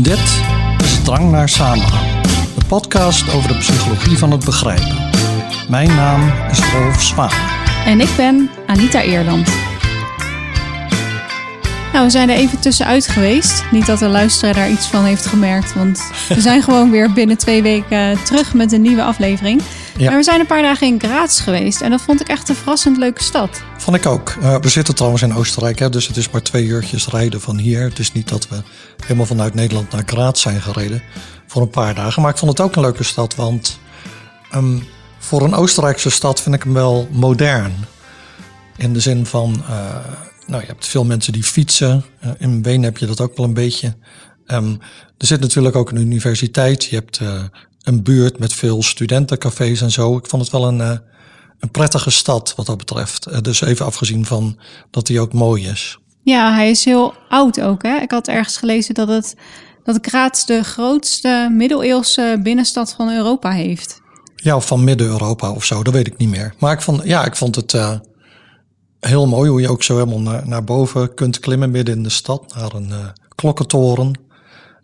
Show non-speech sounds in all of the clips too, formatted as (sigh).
Dit is Drang naar Samenhang, de podcast over de psychologie van het begrijpen. Mijn naam is Rolf Zwaan. En ik ben Anita Eerland. Nou, we zijn er even tussenuit geweest. Niet dat de luisteraar daar iets van heeft gemerkt, want we zijn (laughs) gewoon weer binnen twee weken terug met een nieuwe aflevering. Ja. Maar we zijn een paar dagen in Graz geweest en dat vond ik echt een verrassend leuke stad. Vond ik ook. Uh, we zitten trouwens in Oostenrijk, hè, dus het is maar twee uurtjes rijden van hier. Het is niet dat we helemaal vanuit Nederland naar Graz zijn gereden voor een paar dagen. Maar ik vond het ook een leuke stad, want um, voor een Oostenrijkse stad vind ik hem wel modern. In de zin van, uh, nou, je hebt veel mensen die fietsen. Uh, in Wenen heb je dat ook wel een beetje. Um, er zit natuurlijk ook een universiteit. Je hebt een buurt met veel studentencafés en zo. Ik vond het wel een, een prettige stad wat dat betreft. Uh, dus even afgezien van dat hij ook mooi is. Ja, hij is heel oud ook. Hè? Ik had ergens gelezen dat het dat Graz de grootste middeleeuwse binnenstad van Europa heeft. Ja, of van Midden-Europa of zo, dat weet ik niet meer. Maar ik vond, ja, ik vond het uh, heel mooi hoe je ook zo helemaal naar, naar boven kunt klimmen midden in de stad, naar een uh, klokkentoren.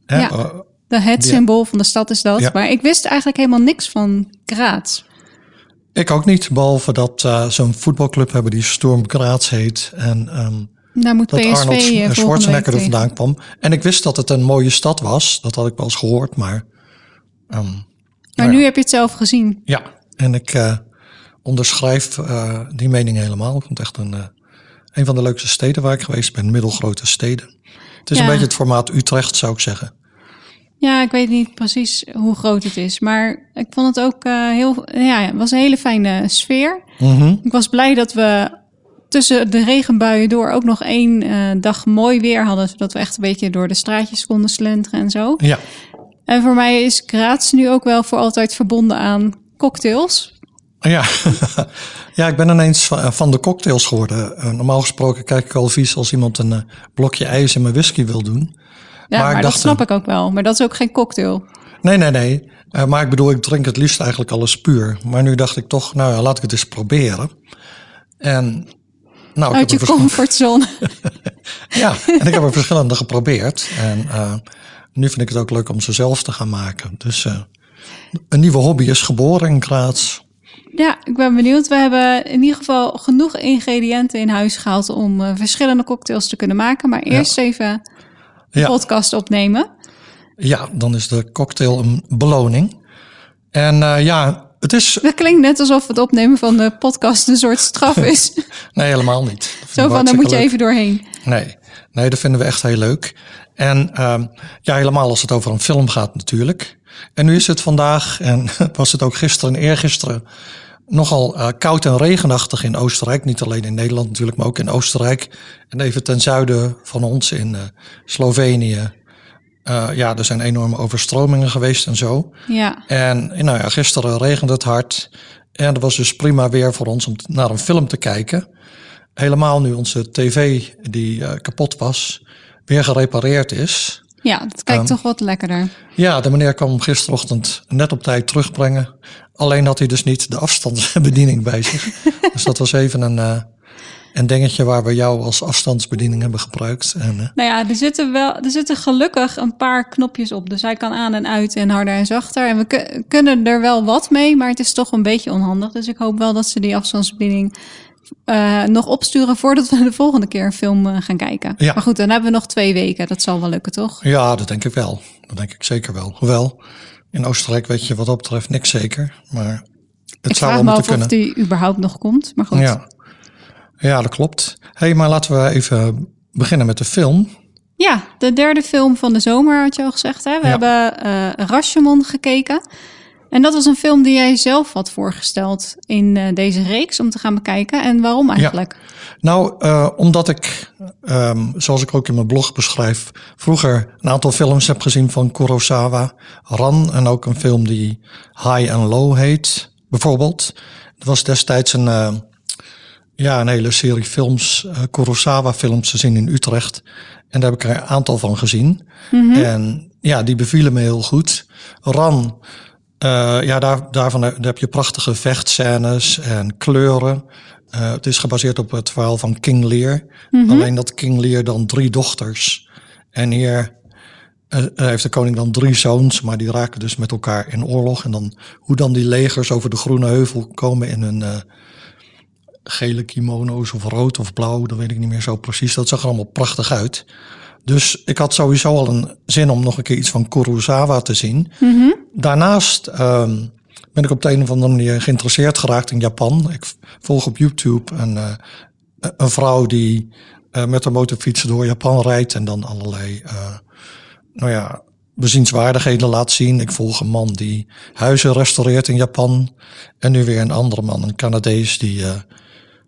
Hè? Ja, de het symbool van de stad is dat. Ja. Maar ik wist eigenlijk helemaal niks van Graz. Ik ook niet, behalve dat uh, zo'n voetbalclub hebben die Storm Graz heet. En um, Daar moet dat PSV Arnold Schwarzenegger er vandaan kwam. En ik wist dat het een mooie stad was. Dat had ik wel eens gehoord, maar... Um, maar nu ja. heb je het zelf gezien. Ja, en ik uh, onderschrijf uh, die mening helemaal. Ik vond het echt een, uh, een van de leukste steden waar ik geweest ben. Middelgrote steden. Het is ja. een beetje het formaat Utrecht, zou ik zeggen. Ja, ik weet niet precies hoe groot het is. Maar ik vond het ook uh, heel. Ja, het was een hele fijne sfeer. Mm -hmm. Ik was blij dat we tussen de regenbuien door ook nog één uh, dag mooi weer hadden. Zodat we echt een beetje door de straatjes konden slenteren en zo. Ja. En voor mij is Graz nu ook wel voor altijd verbonden aan cocktails. Ja, (laughs) ja ik ben ineens van de cocktails geworden. Normaal gesproken kijk ik al vies als iemand een blokje ijs in mijn whisky wil doen. Ja, maar, dat snap ik ook wel. Maar dat is ook geen cocktail. Nee, nee, nee. Uh, maar ik bedoel, ik drink het liefst eigenlijk alles puur. Maar nu dacht ik toch, nou ja, laat ik het eens proberen. En... Nou, Uit je comfortzone. (laughs) ja, en ik heb er verschillende geprobeerd. En uh, nu vind ik het ook leuk om ze zelf te gaan maken. Dus uh, een nieuwe hobby is geboren in Graz. Ja, ik ben benieuwd. We hebben in ieder geval genoeg ingrediënten in huis gehaald om verschillende cocktails te kunnen maken. Maar eerst ja. even ja. podcast opnemen. Ja, dan is de cocktail een beloning. En uh, ja, het is... Dat klinkt net alsof het opnemen van de podcast een soort straf (laughs) is. nee, helemaal niet. Zo van, daar moet je leuk. even doorheen. Nee, nee, dat vinden we echt heel leuk. En uh, ja, helemaal als het over een film gaat natuurlijk. En nu is het vandaag, en (laughs) was het ook gisteren en eergisteren, nogal uh, koud en regenachtig in Oostenrijk. Niet alleen in Nederland natuurlijk, maar ook in Oostenrijk. En even ten zuiden van ons in uh, Slovenië. Uh, ja, er zijn enorme overstromingen geweest en zo. Ja. En nou ja, gisteren regende het hard. En het was dus prima weer voor ons om naar een film te kijken. Helemaal nu onze tv, die kapot was, weer gerepareerd is. Ja, dat kijkt um, toch wat lekkerder. Ja, de meneer kwam gisterochtend net op tijd terugbrengen. Alleen had hij dus niet de afstandsbediening bij zich. (laughs) dus dat was even een, uh, een dingetje waar we jou als afstandsbediening hebben gebruikt. En, uh, nou ja, er zitten, wel, er zitten gelukkig een paar knopjes op. Dus hij kan aan en uit en harder en zachter. En we kunnen er wel wat mee, maar het is toch een beetje onhandig. Dus ik hoop wel dat ze die afstandsbediening uh, nog opsturen voordat we de volgende keer een film uh, gaan kijken. Ja. Maar goed, dan hebben we nog twee weken. Dat zal wel lukken, toch? Ja, dat denk ik wel. Dat denk ik zeker wel. Hoewel, in Oostenrijk weet je wat dat betreft niks zeker. Maar het ik zou vraag wel me moeten af kunnen. of die überhaupt nog komt. Maar goed. Ja. ja, dat klopt. hey, maar laten we even beginnen met de film. Ja, de derde film van de zomer had je al gezegd. Hè? We Ja. hebben uh, Rashomon gekeken. En dat was een film die jij zelf had voorgesteld in uh, deze reeks om te gaan bekijken. En waarom eigenlijk? Nou, uh, omdat ik, um, zoals ik ook in mijn blog beschrijf, vroeger een aantal films heb gezien van Kurosawa, Ran en ook een film die High and Low heet, bijvoorbeeld. Er was destijds een, uh, ja, een hele serie films, Kurosawa-films te zien in Utrecht. En daar heb ik er een aantal van gezien. Mhm. En ja, die bevielen me heel goed. Ran, uh, ja, daar, daarvan daar heb je prachtige vechtscènes en kleuren. Uh, het is gebaseerd op het verhaal van King Lear. Mhm. Alleen dat King Lear dan drie dochters. En hier eh, eh, heeft de koning dan drie zoons, maar die raken dus met elkaar in oorlog. En dan hoe dan die legers over de Groene Heuvel komen in hun eh, gele kimono's of rood of blauw, dat weet ik niet meer zo precies. Dat zag er allemaal prachtig uit. Dus ik had sowieso al een zin om nog een keer iets van Kurosawa te zien. Daarnaast ehm, ben ik op de een of andere manier geïnteresseerd geraakt in Japan. Ik volg op YouTube een, eh, een vrouw die eh, met een motorfiets door Japan rijdt en dan allerlei, eh, nou ja, bezienswaardigheden laat zien. Ik volg een man die huizen restaureert in Japan. En nu weer een andere man, een Canadees, die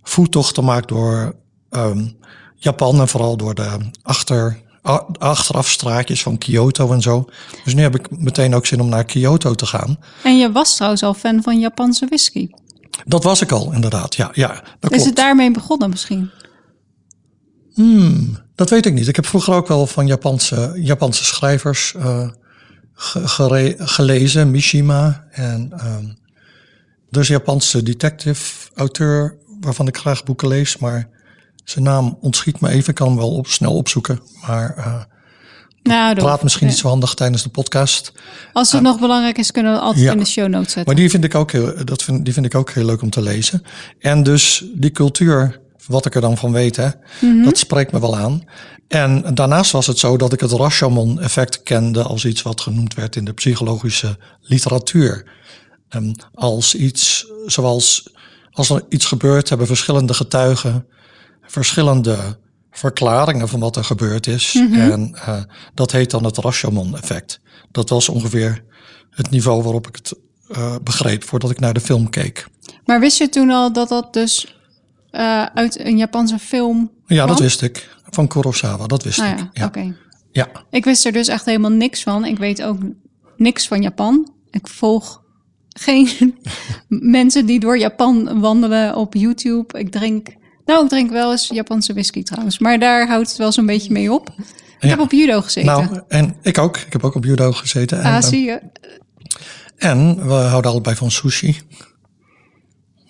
voettochten maakt door ehm, Japan en vooral door de achter, a- achterafstraatjes van Kyoto en zo. Dus nu heb ik meteen ook zin om naar Kyoto te gaan. En je was trouwens al fan van Japanse whisky. Dat was ik al, inderdaad. Ja, ja dat Is klopt. het daarmee begonnen misschien? Hmm, dat weet ik niet. Ik heb vroeger ook wel van Japanse, Japanse schrijvers eh, gere- gelezen, Mishima. En is een Japanse detective-auteur waarvan ik graag boeken lees, maar zijn naam ontschiet me even. Ik kan hem wel op, snel opzoeken, maar eh Nou, dat- praat misschien niet zo handig tijdens de podcast. Als het nog belangrijk is, kunnen we altijd Ja. in de show notes zetten. Maar die vind ik ook heel, dat vind, die vind ik ook heel leuk om te lezen. En dus die cultuur, wat ik er dan van weet, hè, dat spreekt me wel aan. En daarnaast was het zo dat ik het Rashomon-effect kende als iets wat genoemd werd in de psychologische literatuur. Ehm, als iets zoals als er iets gebeurt, hebben verschillende getuigen verschillende verklaringen van wat er gebeurd is. En eh, dat heet dan het Rashomon-effect. Dat was ongeveer het niveau waarop ik het eh, begreep voordat ik naar de film keek. Maar wist je toen al dat dat dus eh, uit een Japanse film Ja, dat wist ik. Van Kurosawa, dat wist Nou ik. ja, Ja. oké. ja. Ik wist er dus echt helemaal niks van. Ik weet ook niks van Japan. Ik volg geen (laughs) mensen die door Japan wandelen op YouTube. Ik drink, nou, ik drink wel eens Japanse whisky trouwens. Maar daar houdt het wel zo'n beetje mee op. Ik Ja. heb op judo gezeten. Nou, en ik ook. Ik heb ook op judo gezeten. En, ah, eh, zie je. en we houden allebei van sushi.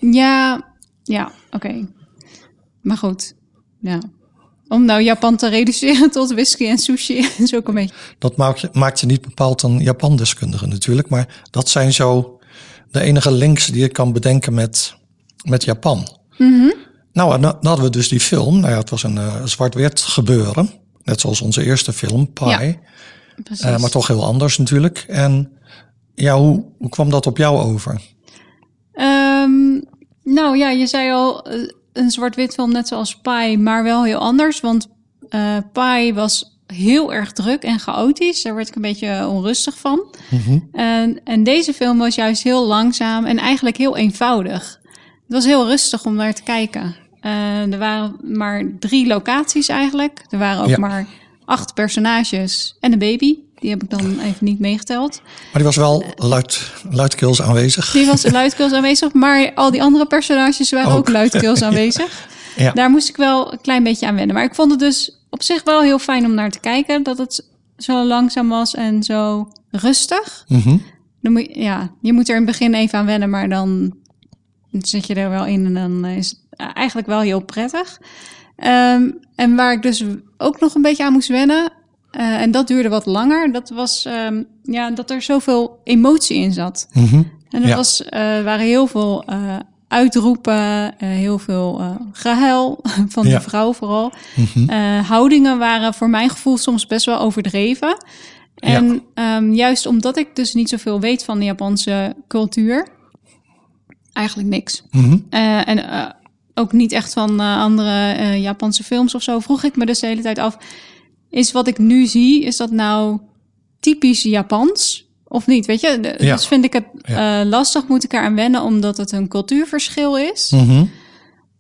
Ja, ja, oké. Maar goed, ja. Om nou Japan te reduceren (laughs) tot whisky en sushi (laughs) is ook een beetje... Dat maakt je, maakt je niet bepaald een Japan-deskundige natuurlijk. Maar dat zijn zo de enige links die ik kan bedenken met, met Japan. Nou, dan hadden we dus die film. Nou ja, het was een eh, zwart-wit gebeuren. Net zoals onze eerste film, Pi. Ja, Precies. Eh, maar toch heel anders natuurlijk. En ja, hoe, hoe kwam dat op jou over? Ehm, nou ja, je zei al eh, een zwart-wit film net zoals Pi, maar wel heel anders. Want eh Pi was heel erg druk en chaotisch. Daar werd ik een beetje onrustig van. en, en deze film was juist heel langzaam en eigenlijk heel eenvoudig. Het was heel rustig om naar te kijken. Eh, er waren maar drie locaties eigenlijk. Er waren ook Ja. maar acht personages en een baby. Die heb ik dan even niet meegeteld. Maar die was wel luid, luidkeels aanwezig. Die was luidkeels aanwezig, maar al die andere personages waren ook, Ook. luidkeels aanwezig. (laughs) Ja. Daar moest ik wel een klein beetje aan wennen. Maar ik vond het dus op zich wel heel fijn om naar te kijken. Dat het zo langzaam was en zo rustig. Mhm. Dan moet, je- ja, je moet er in het begin even aan wennen, maar dan zit je er wel in en dan is het eigenlijk wel heel prettig. Ehm, en waar ik dus ook nog een beetje aan moest wennen, eh, en dat duurde wat langer, dat was ehm, ja, dat er zoveel emotie in zat. Mhm. En er Ja. was, eh, waren heel veel eh, uitroepen, eh, heel veel eh gehuil (laughs) van Ja. de vrouw vooral. Mhm. Eh, houdingen waren voor mijn gevoel soms best wel overdreven. En ehm, juist omdat ik dus niet zoveel weet van de Japanse cultuur, eigenlijk niks. Mhm. Eh, en eh, ook niet echt van eh, andere eh, Japanse films of zo, vroeg ik me dus de hele tijd af: is wat ik nu zie, is dat nou typisch Japans? Of niet, weet je? De- Ja. Dus vind ik het Ja. eh, lastig, moet ik eraan wennen omdat het een cultuurverschil is? Mhm.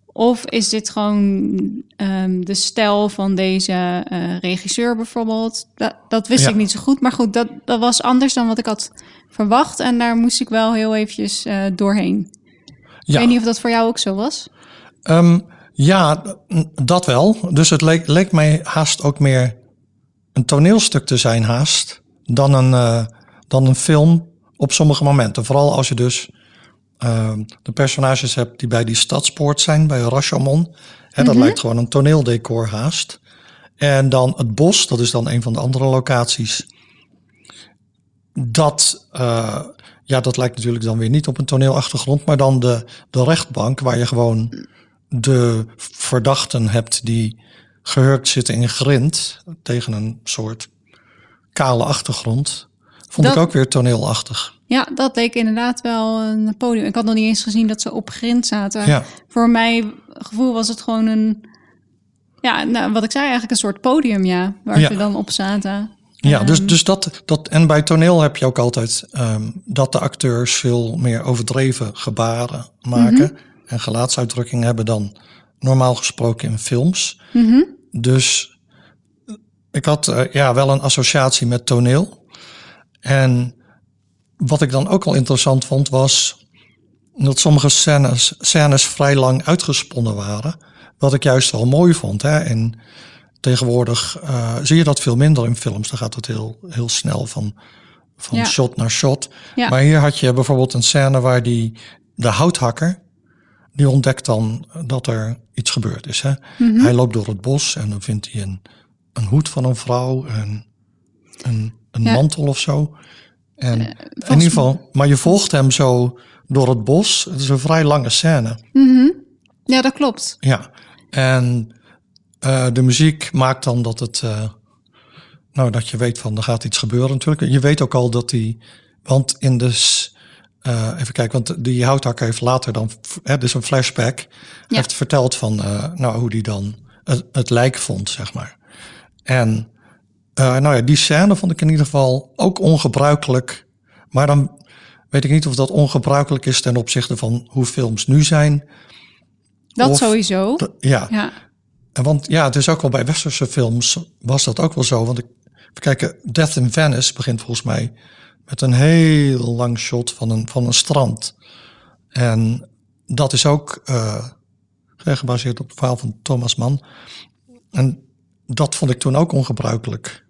Of is dit gewoon ehm, de stijl van deze regisseur bijvoorbeeld? Dat, dat wist Ja. ik niet zo goed. Maar goed, dat, dat was anders dan wat ik had verwacht. En daar moest ik wel heel eventjes doorheen. Ik Ja. weet niet of dat voor jou ook zo was. Ehm, ja, dat wel. Dus het leek, leek mij haast ook meer een toneelstuk te zijn haast dan een, eh, dan een film op sommige momenten. Vooral als je dus ehm, de personages hebt die bij die stadspoort zijn, bij Rashomon. Hè, dat lijkt gewoon een toneeldecor haast. En dan het bos, dat is dan een van de andere locaties. dat, uh, ja, dat lijkt natuurlijk dan weer niet op een toneelachtergrond, maar dan de, de rechtbank, waar je gewoon de verdachten hebt die gehurkt zitten in grind tegen een soort kale achtergrond. Vond ik ook weer toneelachtig. Ja, dat leek inderdaad wel een podium. Ik had nog niet eens gezien dat ze op grind zaten. Ja. Voor mijn gevoel was het gewoon een, ja, nou, wat ik zei, eigenlijk een soort podium, ja, waar ze dan op zaten. Ja, dus, ehm, dus dat, dat. En bij toneel heb je ook altijd um, dat de acteurs veel meer overdreven gebaren maken mhm. En gelaatsuitdrukking hebben dan normaal gesproken in films. Mhm. Dus ik had uh, ja, wel een associatie met toneel. En wat ik dan ook al interessant vond was dat sommige scènes, scènes vrij lang uitgesponnen waren. Wat ik juist wel mooi vond. Hè? En tegenwoordig uh, zie je dat veel minder in films. Dan gaat het heel, heel snel van, van shot naar shot. Ja. Maar hier had je bijvoorbeeld een scène waar die, de houthakker, die ontdekt dan dat er iets gebeurd is. Hè? Mhm. Hij loopt door het bos en dan vindt hij een, een hoed van een vrouw, en een, een mantel of zo. En uh, in ieder geval, maar je volgt hem zo door het bos. Het is een vrij lange scène. Mm Ja, dat klopt. Ja, en uh, de muziek maakt dan dat het, uh, nou, dat je weet van er gaat iets gebeuren natuurlijk. Je weet ook al dat die, want in de, uh, even kijken, want die houthakker heeft later dan, hè, dus een flashback, ja. heeft verteld van, nou, hoe die dan het, het lijk vond, zeg maar. En uh, nou ja, die scène vond ik in ieder geval ook ongebruikelijk. Maar dan weet ik niet of dat ongebruikelijk is ten opzichte van hoe films nu zijn. Dat sowieso. Ja. ja. En want ja, het is ook wel bij westerse films was dat ook wel zo. Want ik kijken, Death in Venice begint volgens mij met een heel lang shot van een, van een strand. En dat is ook uh, gebaseerd op het verhaal van Thomas Mann. En dat vond ik toen ook ongebruikelijk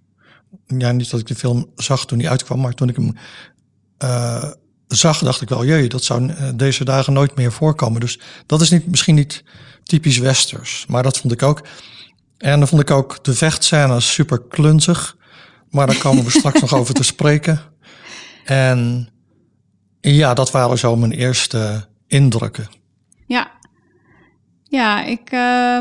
ja, niet dat ik de film zag toen hij uitkwam, maar toen ik hem uh, zag, dacht ik wel, jee, dat zou uh, deze dagen nooit meer voorkomen. Dus dat is niet, misschien niet typisch westers, maar dat vond ik ook. En dan vond ik ook de vechtscènes super klunzig, maar daar komen we (laughs) straks nog over te spreken. En ja, dat waren zo mijn eerste indrukken. Ja, ja ik. Uh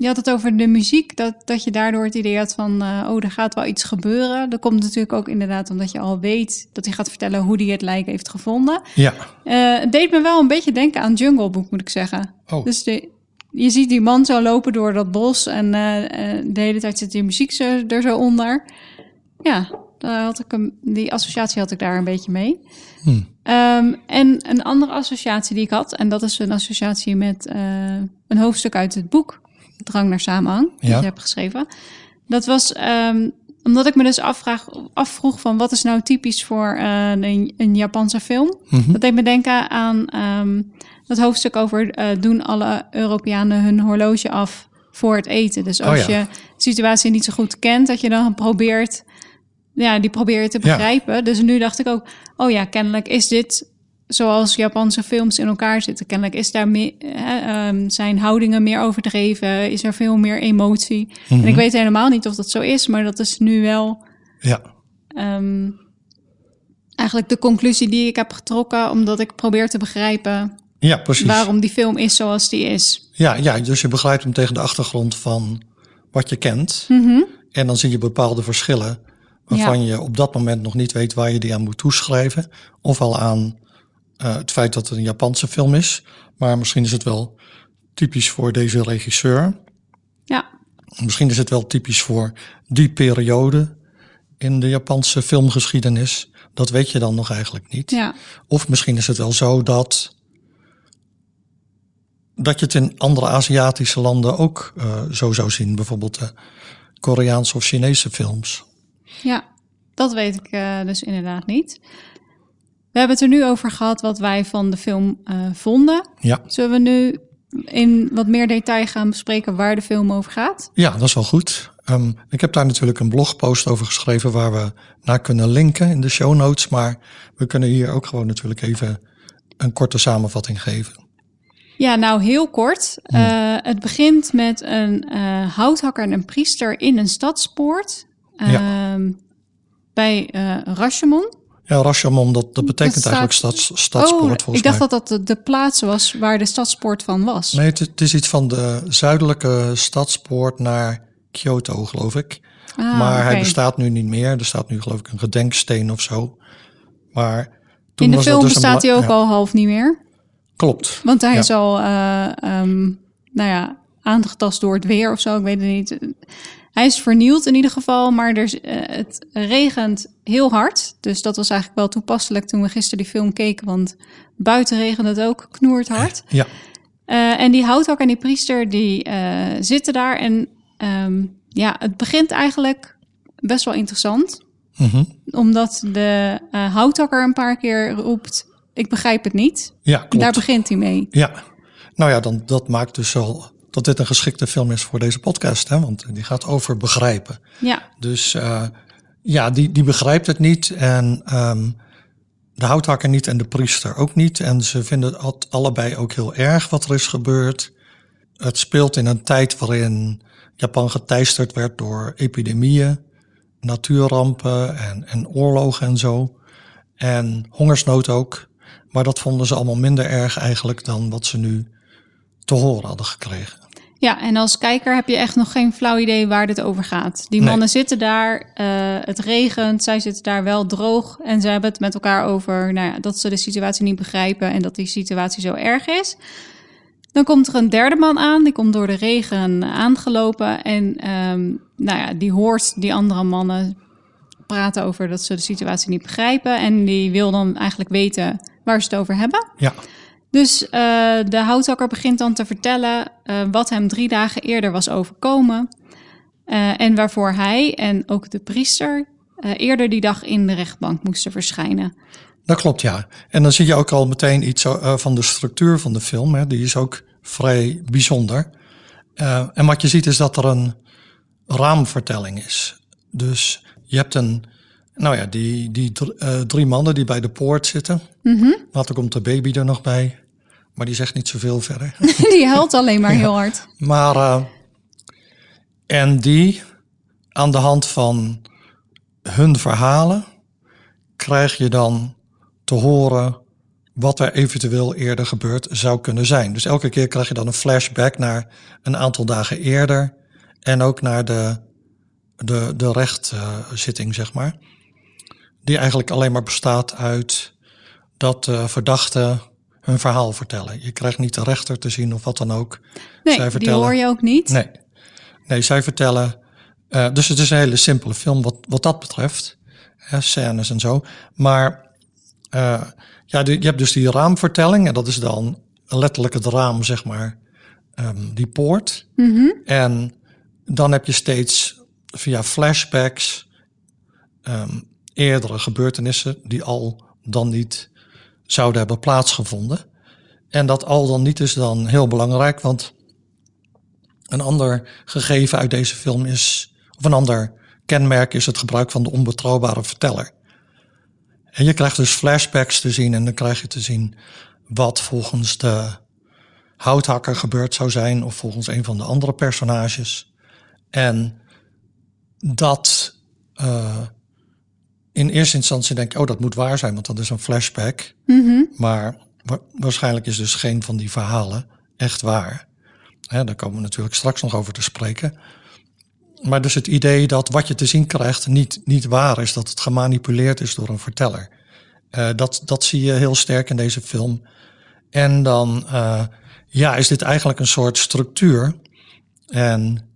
je had het over de muziek, dat, dat je daardoor het idee had van, uh, oh, er gaat wel iets gebeuren. Dat komt natuurlijk ook inderdaad omdat je al weet dat hij gaat vertellen hoe hij het lijk heeft gevonden. Ja. Uh, het deed me wel een beetje denken aan Jungle Book, moet ik zeggen. Oh. Dus de, je ziet die man zo lopen door dat bos en uh, de hele tijd zit die muziek zo, er zo onder. Ja, daar had ik hem, die associatie had ik daar een beetje mee. Hmm. Um, en een andere associatie die ik had, en dat is een associatie met een hoofdstuk uit het boek Drang naar Samenhang, ja. je hebt geschreven. Dat was um, omdat ik me dus afvraag, afvroeg van wat is nou typisch voor uh, een, een, Japanse film. Mm -hmm. Dat deed me denken aan um, dat hoofdstuk over uh, doen alle Europeanen hun horloge af voor het eten. Dus als oh, ja. je de situatie niet zo goed kent, dat je dan probeert, ja, die probeer je te begrijpen. Ja. Dus nu dacht ik ook, oh ja, kennelijk is dit zoals Japanse films in elkaar zitten. Kennelijk is daar meer, uh, zijn houdingen meer overdreven, is er veel meer emotie. Mm -hmm. En ik weet helemaal niet of dat zo is, maar dat is nu wel. Ja. Um, eigenlijk de conclusie die ik heb getrokken, omdat ik probeer te begrijpen. Ja, precies. Waarom die film is zoals die is. Ja, ja, dus je begrijpt hem tegen de achtergrond van wat je kent. Mm -hmm. En dan zie je bepaalde verschillen waarvan ja. je op dat moment nog niet weet waar je die aan moet toeschrijven. Of al aan uh, het feit dat het een Japanse film is. Maar misschien is het wel typisch voor deze regisseur. Ja. Misschien is het wel typisch voor die periode in de Japanse filmgeschiedenis. Dat weet je dan nog eigenlijk niet. Ja. Of misschien is het wel zo dat, dat je het in andere Aziatische landen ook uh, zo zou zien. Bijvoorbeeld de Koreaanse of Chinese films. Ja, dat weet ik uh, dus inderdaad niet. We hebben het er nu over gehad wat wij van de film uh, vonden. Ja. Zullen we nu in wat meer detail gaan bespreken waar de film over gaat? Ja, dat is wel goed. Um, ik heb daar natuurlijk een blogpost over geschreven waar we naar kunnen linken in de show notes. Maar we kunnen hier ook gewoon natuurlijk even een korte samenvatting geven. Ja, nou heel kort. Hm. Uh, het begint met een uh, houthakker en een priester in een stadspoort. Ja. Um, bij eh Rashomon. Ja, Rashomon, dat, dat betekent Dat staat- eigenlijk stads, stadspoort oh, volgens ik dacht mij. dat dat de, de plaats was waar de stadspoort van was. Nee, het, het is iets van de zuidelijke stadspoort naar Kyoto, geloof ik. Ah, maar hij bestaat nu niet meer. Er staat nu geloof ik een gedenksteen of zo. Maar toen In de was film dus bestaat hij ook ja, al half niet meer. Klopt. Want hij Ja. is al, eh, ehm, nou ja, aangetast door het weer of zo. Ik weet het niet. Hij is vernield in ieder geval, maar er, eh, het regent heel hard. Dus dat was eigenlijk wel toepasselijk toen we gisteren die film keken. Want buiten regent het ook knoerd hard. (laughs) Ja, Eh, en die houthakker en die priester, die eh, zitten daar. En ehm, ja, het begint eigenlijk best wel interessant. mhm. Omdat de eh, houthakker een paar keer roept, ik begrijp het niet. ja klopt. Daar begint hij mee. Ja, nou ja, dan, dat maakt dus wel dat dit een geschikte film is voor deze podcast. Hè? Want die gaat over begrijpen. Ja, Dus eh, ja, die, die begrijpt het niet. En ehm, de houthakker niet en de priester ook niet. En ze vinden het allebei ook heel erg wat er is gebeurd. Het speelt in een tijd waarin Japan geteisterd werd door epidemieën, natuurrampen en, en oorlogen en zo. En hongersnood ook. Maar dat vonden ze allemaal minder erg eigenlijk dan wat ze nu te horen hadden gekregen. Ja, en als kijker heb je echt nog geen flauw idee waar dit over gaat. Die Nee. mannen zitten daar, eh, het regent, zij zitten daar wel droog. En ze hebben het met elkaar over nou ja, dat ze de situatie niet begrijpen en dat die situatie zo erg is. Dan komt er een derde man aan, die komt door de regen aangelopen. En ehm, nou ja, die hoort die andere mannen praten over dat ze de situatie niet begrijpen. En die wil dan eigenlijk weten waar ze het over hebben. Ja, Dus eh, de houthakker begint dan te vertellen eh, wat hem drie dagen eerder was overkomen. eh, en waarvoor hij en ook de priester eerder die dag in de rechtbank moesten verschijnen. Dat klopt, ja. En dan zie je ook al meteen iets van de structuur van de film. Hè. Die is ook vrij bijzonder. En wat je ziet is dat er een raamvertelling is. Dus je hebt een, nou ja, die, die dr- eh, drie mannen die bij de poort zitten. Later komt de baby er nog bij. Maar die zegt niet zoveel verder. (laughs) die huilt alleen maar heel hard. Maar, eh, en die, aan de hand van hun verhalen, krijg je dan te horen wat er eventueel eerder gebeurd zou kunnen zijn. Dus elke keer krijg je dan een flashback naar een aantal dagen eerder en ook naar de, de, de rechtzitting, zeg maar. Die eigenlijk alleen maar bestaat uit dat de verdachten hun verhaal vertellen. Je krijgt niet de rechter te zien of wat dan ook. Nee, Zij die vertellen- hoor je ook niet. Nee, nee zij vertellen. eh, dus het is een hele simpele film wat, wat dat betreft. Hè, scènes en zo. Maar eh, ja, de- je hebt dus die raamvertelling. En dat is dan letterlijk het raam, zeg maar. ehm, die poort. En dan heb je steeds via flashbacks. ehm, eerdere gebeurtenissen die al dan niet zouden hebben plaatsgevonden. En dat al dan niet is dan heel belangrijk, want een ander gegeven uit deze film is, of een ander kenmerk is het gebruik van de onbetrouwbare verteller. En je krijgt dus flashbacks te zien en dan krijg je te zien wat volgens de houthakker gebeurd zou zijn of volgens een van de andere personages. En dat eh, in eerste instantie denk je, oh dat moet waar zijn, want dat is een flashback. Maar wa- waarschijnlijk is dus geen van die verhalen echt waar. Hè, daar komen we natuurlijk straks nog over te spreken. Maar dus het idee dat wat je te zien krijgt niet, niet waar is, dat het gemanipuleerd is door een verteller. Eh, dat, dat zie je heel sterk in deze film. En dan eh, ja, is dit eigenlijk een soort structuur. En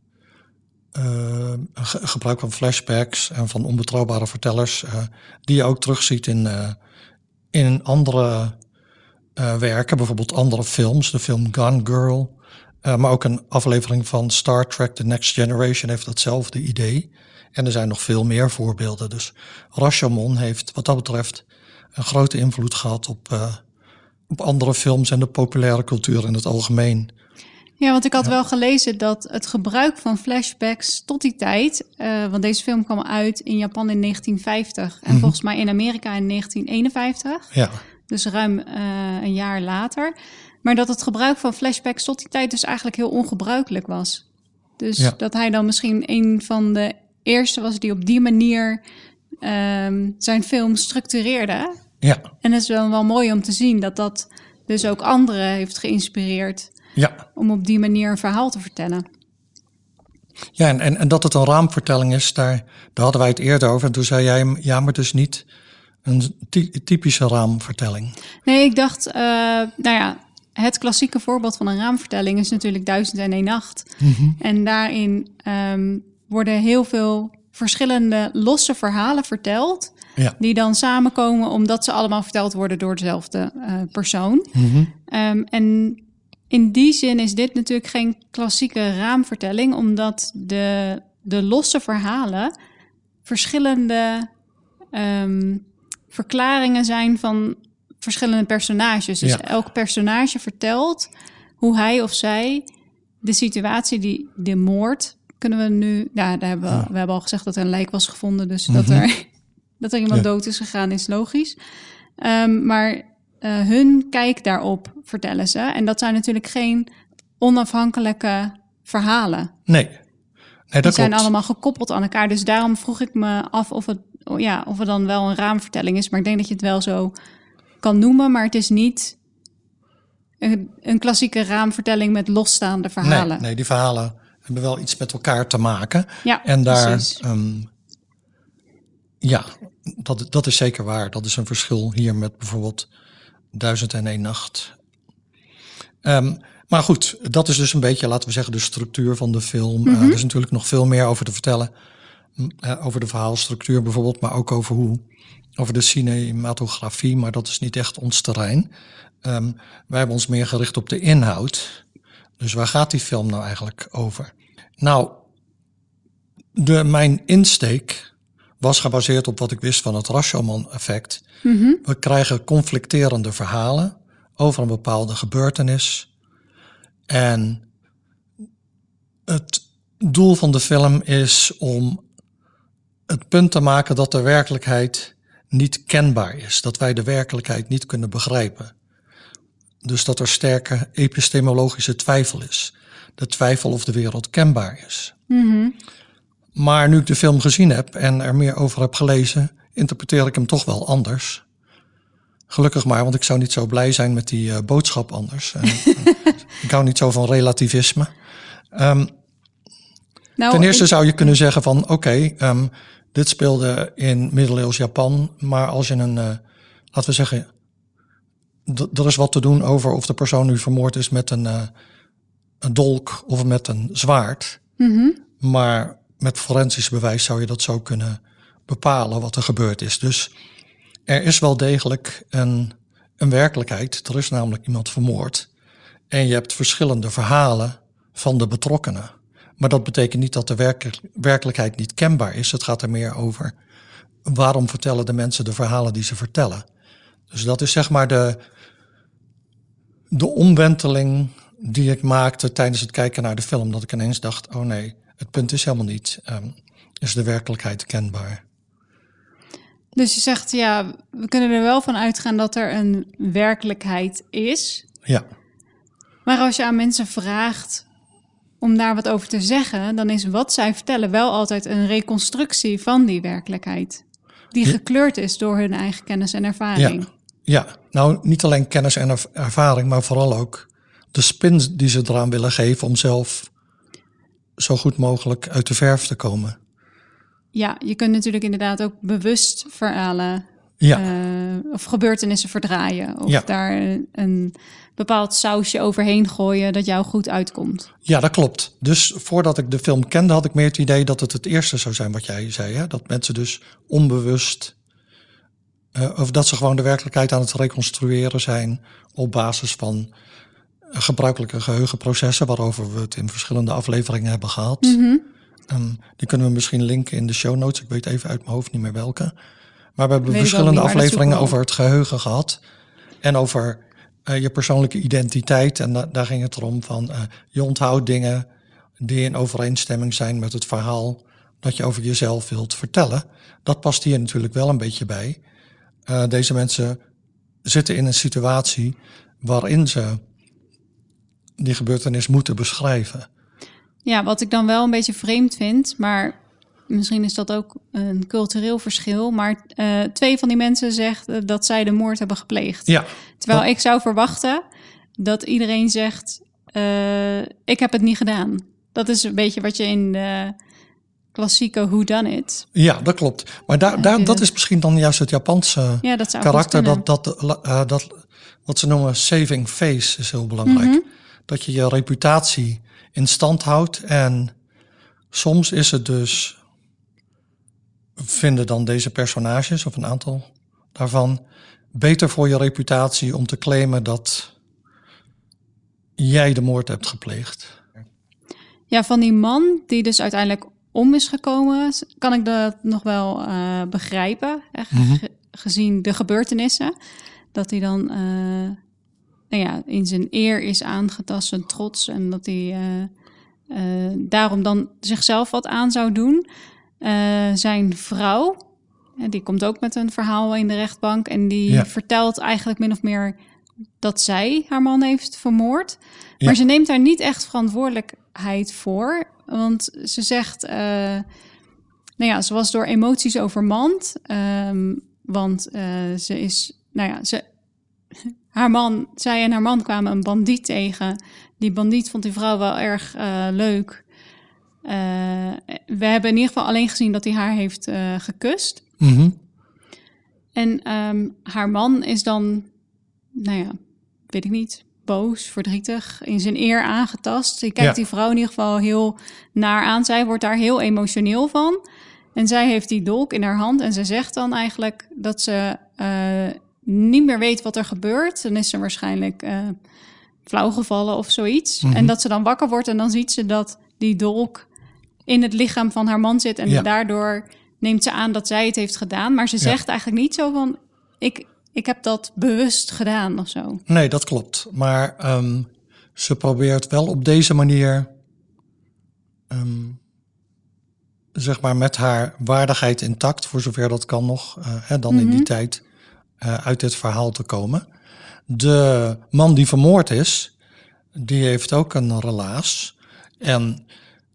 eh, ge- gebruik van flashbacks en van onbetrouwbare vertellers, eh, die je ook terugziet in, eh, in andere werken, bijvoorbeeld andere films, de film Gone Girl, maar ook een aflevering van Star Trek The Next Generation heeft datzelfde idee. En er zijn nog veel meer voorbeelden. Dus Rashomon heeft wat dat betreft een grote invloed gehad op, op andere films en de populaire cultuur in het algemeen. Ja, want ik had wel gelezen dat het gebruik van flashbacks tot die tijd, eh, want deze film kwam uit in Japan in 1950 en volgens mij in Amerika in 1951, Ja, dus ruim eh, een jaar later. Maar dat het gebruik van flashbacks tot die tijd dus eigenlijk heel ongebruikelijk was. Dus Ja. dat hij dan misschien een van de eerste was die op die manier ehm, zijn film structureerde. Ja, En het is wel, wel mooi om te zien dat dat dus ook anderen heeft geïnspireerd ja. om op die manier een verhaal te vertellen. Ja, en, en, en dat het een raamvertelling is, daar, daar hadden wij het eerder over. En toen zei jij, ja, maar dus niet een ty- typische raamvertelling. Nee, ik dacht, eh, nou ja, het klassieke voorbeeld van een raamvertelling is natuurlijk Duizend en één Nacht. En daarin ehm, worden heel veel verschillende losse verhalen verteld. Ja. Die dan samenkomen omdat ze allemaal verteld worden door dezelfde eh, persoon. Ehm, en in die zin is dit natuurlijk geen klassieke raamvertelling, omdat de, de losse verhalen verschillende ehm, verklaringen zijn van verschillende personages. Dus Ja. elk personage vertelt hoe hij of zij de situatie, die de moord, kunnen we nu. Ja, daar hebben we, we hebben al gezegd dat er een lijk was gevonden, dus dat er (laughs) dat er iemand Ja. dood is gegaan is logisch. Ehm, maar eh, hun kijk daarop vertellen ze. En dat zijn natuurlijk geen onafhankelijke verhalen. Nee, nee Die dat zijn klopt. allemaal gekoppeld aan elkaar. Dus daarom vroeg ik me af of het, oh ja, of het dan wel een raamvertelling is. Maar ik denk dat je het wel zo kan noemen. Maar het is niet een, een klassieke raamvertelling met losstaande verhalen. Nee, nee, die verhalen hebben wel iets met elkaar te maken. Ja, En daar, ehm, ja, dat, dat is zeker waar. Dat is een verschil hier met bijvoorbeeld Duizend en één Nacht. Ehm, maar goed, dat is dus een beetje, laten we zeggen, de structuur van de film. Eh, er is natuurlijk nog veel meer over te vertellen. m, eh, over de verhaalstructuur bijvoorbeeld, maar ook over hoe, over de cinematografie. Maar dat is niet echt ons terrein. Ehm, wij hebben ons meer gericht op de inhoud. Dus waar gaat die film nou eigenlijk over? Nou, de, mijn insteek was gebaseerd op wat ik wist van het Rashomon-effect. We krijgen conflicterende verhalen over een bepaalde gebeurtenis. En het doel van de film is om het punt te maken dat de werkelijkheid niet kenbaar is. Dat wij de werkelijkheid niet kunnen begrijpen. Dus dat er sterke epistemologische twijfel is. De twijfel of de wereld kenbaar is. Maar nu ik de film gezien heb en er meer over heb gelezen, interpreteer ik hem toch wel anders. Gelukkig maar, want ik zou niet zo blij zijn met die eh, boodschap anders. (laughs) Eh, ik hou niet zo van relativisme. Ehm, Nou, ten eerste ik- zou je kunnen zeggen van oké, ehm, dit speelde in middeleeuws Japan, maar als je een, eh, laten we zeggen, er is wat te doen over of de persoon nu vermoord is met een, een dolk of met een zwaard. Maar met forensisch bewijs zou je dat zo kunnen bepalen wat er gebeurd is. Dus er is wel degelijk een, een werkelijkheid. Er is namelijk iemand vermoord. En je hebt verschillende verhalen van de betrokkenen. Maar dat betekent niet dat de werk- werkelijkheid niet kenbaar is. Het gaat er meer over waarom vertellen de mensen de verhalen die ze vertellen. Dus dat is zeg maar de, de omwenteling die ik maakte tijdens het kijken naar de film. Dat ik ineens dacht, oh nee, het punt is helemaal niet, ehm, is de werkelijkheid kenbaar. Dus je zegt, ja, we kunnen er wel van uitgaan dat er een werkelijkheid is. Ja, Maar als je aan mensen vraagt om daar wat over te zeggen, dan is wat zij vertellen wel altijd een reconstructie van die werkelijkheid. Die Ja. gekleurd is door hun eigen kennis en ervaring. ja, ja. Nou, niet alleen kennis en erv- ervaring, maar vooral ook de spin die ze eraan willen geven om zelf zo goed mogelijk uit de verf te komen. Ja, je kunt natuurlijk inderdaad ook bewust verhalen Ja, eh, of gebeurtenissen verdraaien. Of Ja. daar een, bepaald sausje overheen gooien dat jou goed uitkomt. ja, dat klopt. Dus voordat ik de film kende, had ik meer het idee dat het het eerste zou zijn wat jij zei. Hè? Dat mensen dus onbewust, eh, of dat ze gewoon de werkelijkheid aan het reconstrueren zijn op basis van gebruikelijke geheugenprocessen, waarover we het in verschillende afleveringen hebben gehad. Ehm, die kunnen we misschien linken in de show notes. Ik weet even uit mijn hoofd niet meer welke. Maar we hebben Weet verschillende niet, afleveringen over het geheugen gehad. En over eh, je persoonlijke identiteit. En da- daar ging het erom van eh, je onthoudt dingen die in overeenstemming zijn met het verhaal dat je over jezelf wilt vertellen. Dat past hier natuurlijk wel een beetje bij. Eh, deze mensen zitten in een situatie waarin ze die gebeurtenis moeten beschrijven. Ja, wat ik dan wel een beetje vreemd vind, maar misschien is dat ook een cultureel verschil, maar eh, twee van die mensen zegt dat zij de moord hebben gepleegd. Ja, Terwijl dat- ik zou verwachten dat iedereen zegt: eh, Ik heb het niet gedaan. Dat is een beetje wat je in de klassieke Who Done It. ja dat klopt. Maar daar, daar, dat is misschien dan juist het Japanse Ja, dat karakter. Dat, dat, eh, dat, wat ze noemen saving face is heel belangrijk. Mhm. Dat je je reputatie in stand houdt. En soms is het dus, vinden dan deze personages, of een aantal daarvan, beter voor je reputatie om te claimen dat jij de moord hebt gepleegd. Ja, van die man die dus uiteindelijk om is gekomen, kan ik dat nog wel eh, begrijpen. Ge- Mhm. gezien de gebeurtenissen. Dat hij dan eh, nou ja, in zijn eer is aangetast, zijn trots. En dat hij eh, eh, daarom dan zichzelf wat aan zou doen. Eh, zijn vrouw, die komt ook met een verhaal in de rechtbank. En die Ja. vertelt eigenlijk min of meer dat zij haar man heeft vermoord. Ja. Maar ze neemt daar niet echt verantwoordelijkheid voor. Want ze zegt, nou ja, ze was door emoties overmand. ehm, want ze is, nou ja, ze, haar man, zij en haar man kwamen een bandiet tegen. Die bandiet vond die vrouw wel erg eh, leuk. Eh, we hebben in ieder geval alleen gezien dat hij haar heeft eh, gekust. Mhm. En ehm, haar man is dan, nou ja, weet ik niet, boos, verdrietig, in zijn eer aangetast. Je kijkt Ja. die vrouw in ieder geval heel naar aan. Zij wordt daar heel emotioneel van. En zij heeft die dolk in haar hand en ze zegt dan eigenlijk dat ze niet meer weet wat er gebeurt. Dan is ze waarschijnlijk eh flauw gevallen of zoiets. Mhm. En dat ze dan wakker wordt en dan ziet ze dat die dolk in het lichaam van haar man zit. En Ja. daardoor neemt ze aan dat zij het heeft gedaan. Maar ze Ja. zegt eigenlijk niet zo van... Ik, ik heb dat bewust gedaan of zo. Nee, dat klopt. Maar ehm, ze probeert wel op deze manier, ehm, zeg maar, met haar waardigheid intact, voor zover dat kan nog, eh, hè, dan in die Mhm. tijd, eh, uit dit verhaal te komen. De man die vermoord is, die heeft ook een relaas. En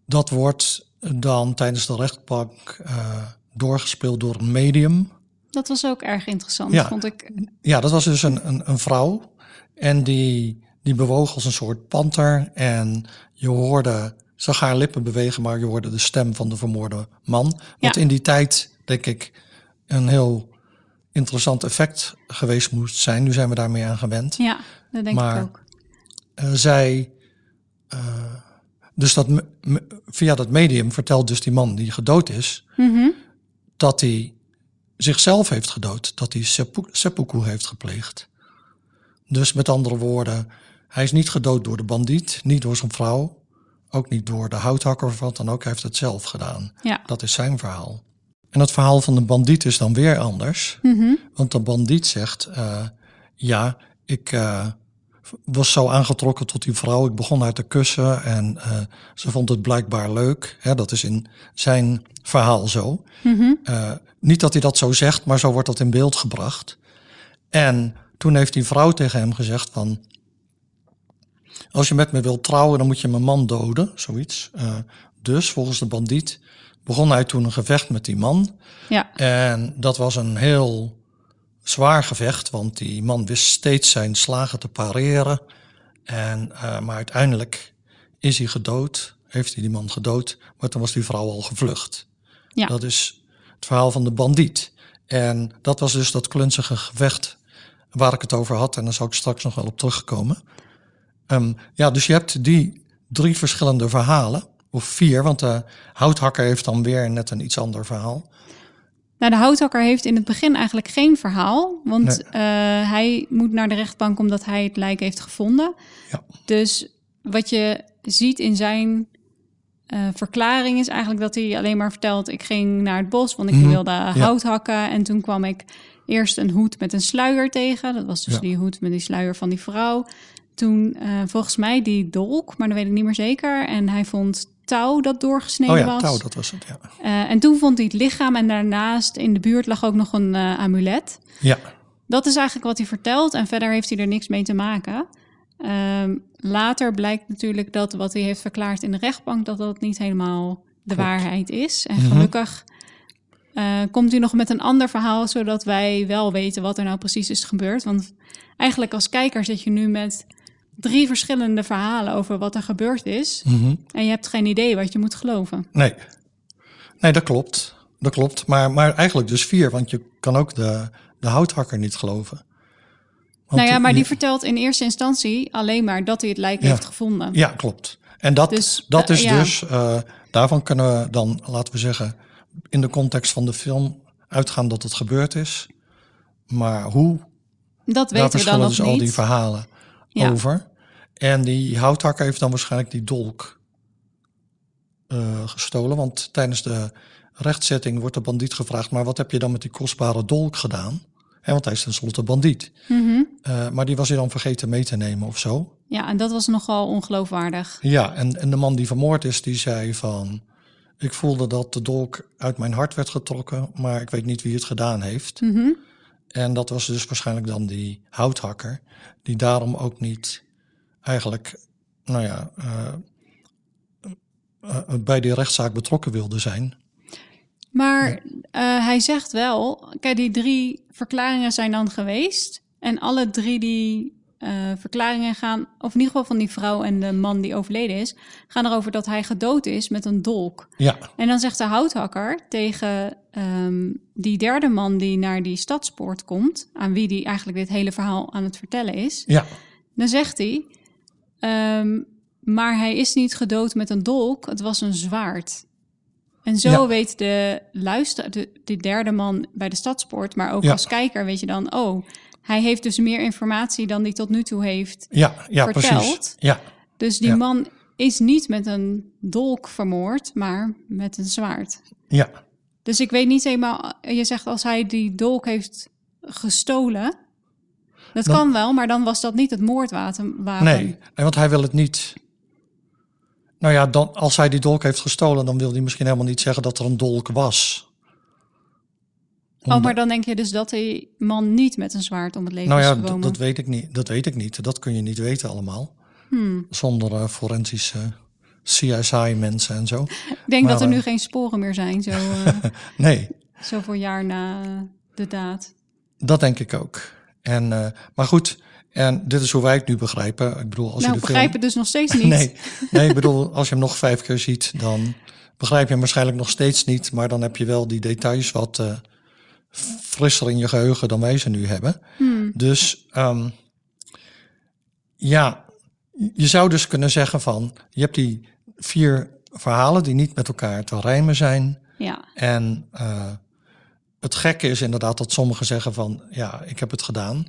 dat wordt dan tijdens de rechtbank eh, doorgespeeld door een medium. Dat was ook erg interessant, Ja. vond ik. Ja, dat was dus een, een, een vrouw. En die, die bewoog als een soort panter. En je hoorde, zag haar lippen bewegen, maar je hoorde de stem van de vermoorde man. Wat Ja. in die tijd, denk ik, een heel interessant effect geweest moest zijn. Nu zijn we daarmee aan gewend. Ja, dat denk Maar- ik ook. Eh, zij, eh, dus dat, via dat medium vertelt dus die man die gedood is, Mhm. dat hij zichzelf heeft gedood, dat hij seppu- seppuku heeft gepleegd. Dus met andere woorden, hij is niet gedood door de bandiet, niet door zijn vrouw, ook niet door de houthakker of wat dan ook, hij heeft het zelf gedaan. Ja. Dat is zijn verhaal. En het verhaal van de bandiet is dan weer anders, Mhm. want de bandiet zegt, eh, ja, ik eh, was zo aangetrokken tot die vrouw, ik begon haar te kussen en eh, ze vond het blijkbaar leuk. Hè, dat is in zijn verhaal zo. Mhm. Niet dat hij dat zo zegt, maar zo wordt dat in beeld gebracht. En toen heeft die vrouw tegen hem gezegd van... Als je met me wilt trouwen, dan moet je mijn man doden, zoiets. Dus volgens de bandiet begon hij toen een gevecht met die man. Ja. En dat was een heel zwaar gevecht, want die man wist steeds zijn slagen te pareren. En, eh, maar uiteindelijk is hij gedood, heeft hij die man gedood, maar toen was die vrouw al gevlucht. Ja. Dat is het verhaal van de bandiet. En dat was dus dat klunzige gevecht waar ik het over had. En daar zal ik straks nog wel op terugkomen. Ehm, ja, dus je hebt die drie verschillende verhalen. Of vier, want de houthakker heeft dan weer net een iets ander verhaal. Nou, de houthakker heeft in het begin eigenlijk geen verhaal. Want Nee. eh, hij moet naar de rechtbank omdat hij het lijk heeft gevonden. Ja. Dus wat je ziet in zijn eh, verklaring is eigenlijk dat hij alleen maar vertelt... ik ging naar het bos, want ik Mhm. wilde hout hakken. En toen kwam ik eerst een hoed met een sluier tegen. Dat was dus Ja. die hoed met die sluier van die vrouw. Toen eh, volgens mij die dolk, maar dat weet ik niet meer zeker. En hij vond touw dat doorgesneden Oh ja, was. touw, dat was het. Ja. Eh, en toen vond hij het lichaam en daarnaast in de buurt lag ook nog een eh, amulet. ja, Dat is eigenlijk wat hij vertelt en verder heeft hij er niks mee te maken. Ehm, later blijkt natuurlijk dat wat hij heeft verklaard in de rechtbank, dat dat niet helemaal de Klopt. waarheid is. En Mhm. gelukkig eh, komt u nog met een ander verhaal, zodat wij wel weten wat er nou precies is gebeurd. Want eigenlijk als kijker zit je nu met drie verschillende verhalen over wat er gebeurd is. Mhm. En je hebt geen idee wat je moet geloven. Nee. Nee, dat klopt. Dat klopt. Maar, maar eigenlijk dus vier, want je kan ook de, de houthakker niet geloven. Want nou ja, maar die vertelt in eerste instantie alleen maar dat hij het lijk Ja. heeft gevonden. Ja, klopt. En dat, Dus, dat eh, is ja. dus, eh, daarvan kunnen we dan, laten we zeggen, in de context van de film uitgaan dat het gebeurd is. Maar hoe, Dat weten we dan nog dus niet. al die verhalen Ja. over. En die houthakker heeft dan waarschijnlijk die dolk eh, gestolen. Want tijdens de rechtzetting wordt de bandiet gevraagd, maar wat heb je dan met die kostbare dolk gedaan? Want hij is tenslotte bandiet. Mhm. Eh, maar die was hij dan vergeten mee te nemen of zo. Ja, en dat was nogal ongeloofwaardig. Ja, en, en de man die vermoord is, die zei van... Ik voelde dat de dolk uit mijn hart werd getrokken, maar ik weet niet wie het gedaan heeft. Mhm. En dat was dus waarschijnlijk dan die houthakker, die daarom ook niet eigenlijk, nou ja, eh, eh, bij die rechtszaak betrokken wilde zijn. Maar eh, hij zegt wel, kijk, die drie verklaringen zijn dan geweest. En alle drie die eh, verklaringen gaan, of in ieder geval van die vrouw en de man die overleden is, gaan erover dat hij gedood is met een dolk. Ja, En dan zegt de houthakker tegen ehm, die derde man die naar die stadspoort komt, aan wie die eigenlijk dit hele verhaal aan het vertellen is. ja, Dan zegt hij, ehm, maar hij is niet gedood met een dolk, het was een zwaard. En zo Ja. weet de luister, de, de derde man bij de stadspoort, maar ook Ja. als kijker weet je dan, oh, hij heeft dus meer informatie dan hij tot nu toe heeft. ja, ja, precies. Verteld. Ja, Dus die Ja. man is niet met een dolk vermoord, maar met een zwaard. ja. Dus ik weet niet helemaal, je zegt als hij die dolk heeft gestolen, dat Dan- kan wel, maar dan was dat niet het moordwapen. wapen. Nee, want hij wil het niet. Nou ja, dan, als hij die dolk heeft gestolen, dan wil hij misschien helemaal niet zeggen dat er een dolk was. Oh, maar dan denk je dus dat die man niet met een zwaard om het leven Nou is ja, gekomen. d- dat weet ik niet. Dat weet ik niet. Dat kun je niet weten allemaal. Hmm. Zonder eh, forensische CSI-mensen en zo. (laughs) Ik denk maar, dat er eh, nu geen sporen meer zijn, zo, (laughs) eh, Nee, zoveel jaar na eh, de daad. dat denk ik ook. En, eh, maar goed, en dit is hoe wij het nu begrijpen. Ik bedoel, als nou, je de begrijp film... het dus nog steeds niet. Nee, nee, ik (laughs) bedoel, als je hem nog vijf keer ziet, dan begrijp je hem waarschijnlijk nog steeds niet. Maar dan heb je wel die details wat eh, frisser in je geheugen dan wij ze nu hebben. Hmm. Dus ehm, ja, je zou dus kunnen zeggen van, je hebt die vier verhalen die niet met elkaar te rijmen zijn. Ja, En eh, het gekke is inderdaad dat sommigen zeggen van, ja, ik heb het gedaan.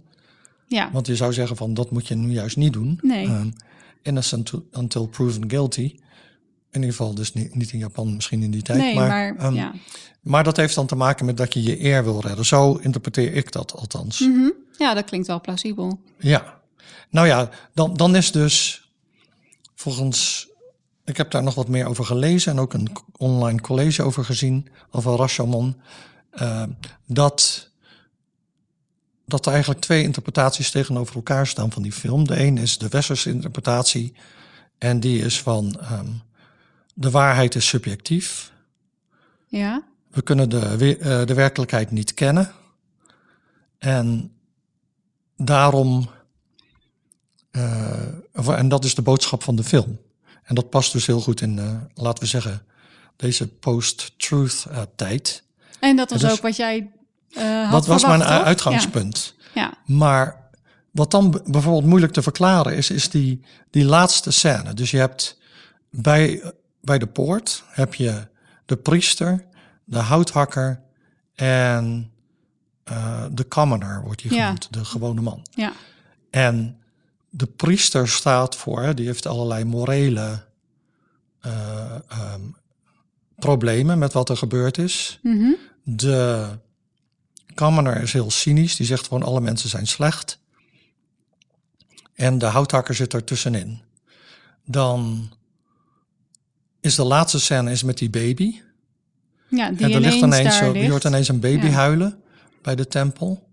ja. Want je zou zeggen van, dat moet je nu juist niet doen. Nee. Ehm, innocent to- until proven guilty. In ieder geval dus niet, niet in Japan, misschien in die tijd. nee, maar, maar, ehm, ja. maar dat heeft dan te maken met dat je je eer wil redden. Zo interpreteer ik dat althans. Mhm. ja, dat klinkt wel plausibel. Ja. Nou ja, dan, dan is dus volgens... Ik heb daar nog wat meer over gelezen en ook een online college over gezien, over Rashomon. Eh, dat, dat er eigenlijk twee interpretaties tegenover elkaar staan van die film. De een is de westerse interpretatie en die is van ehm, de waarheid is subjectief. Ja, We kunnen de, eh, de werkelijkheid niet kennen. En daarom. eh, en dat is de boodschap van de film. En dat past dus heel goed in, eh, laten we zeggen, deze post-truth tijd. En dat was dus- ook wat jij eh had Wat was verwacht, mijn toch? uitgangspunt? Ja. Maar wat dan bijvoorbeeld moeilijk te verklaren is, is die, die laatste scène. Dus je hebt bij, bij de poort heb je de priester, de houthakker en eh, de commoner wordt hij Ja. genoemd, de gewone man. ja. En de priester staat voor, die heeft allerlei morele eh, ehm, problemen met wat er gebeurd is. Mhm. De commoner is heel cynisch. Die zegt gewoon alle mensen zijn slecht. En de houthakker zit er tussenin. Dan is de laatste scène is met die baby. ja die en er ligt ineens zo, je ligt. hoort ineens een baby Ja. huilen bij de tempel.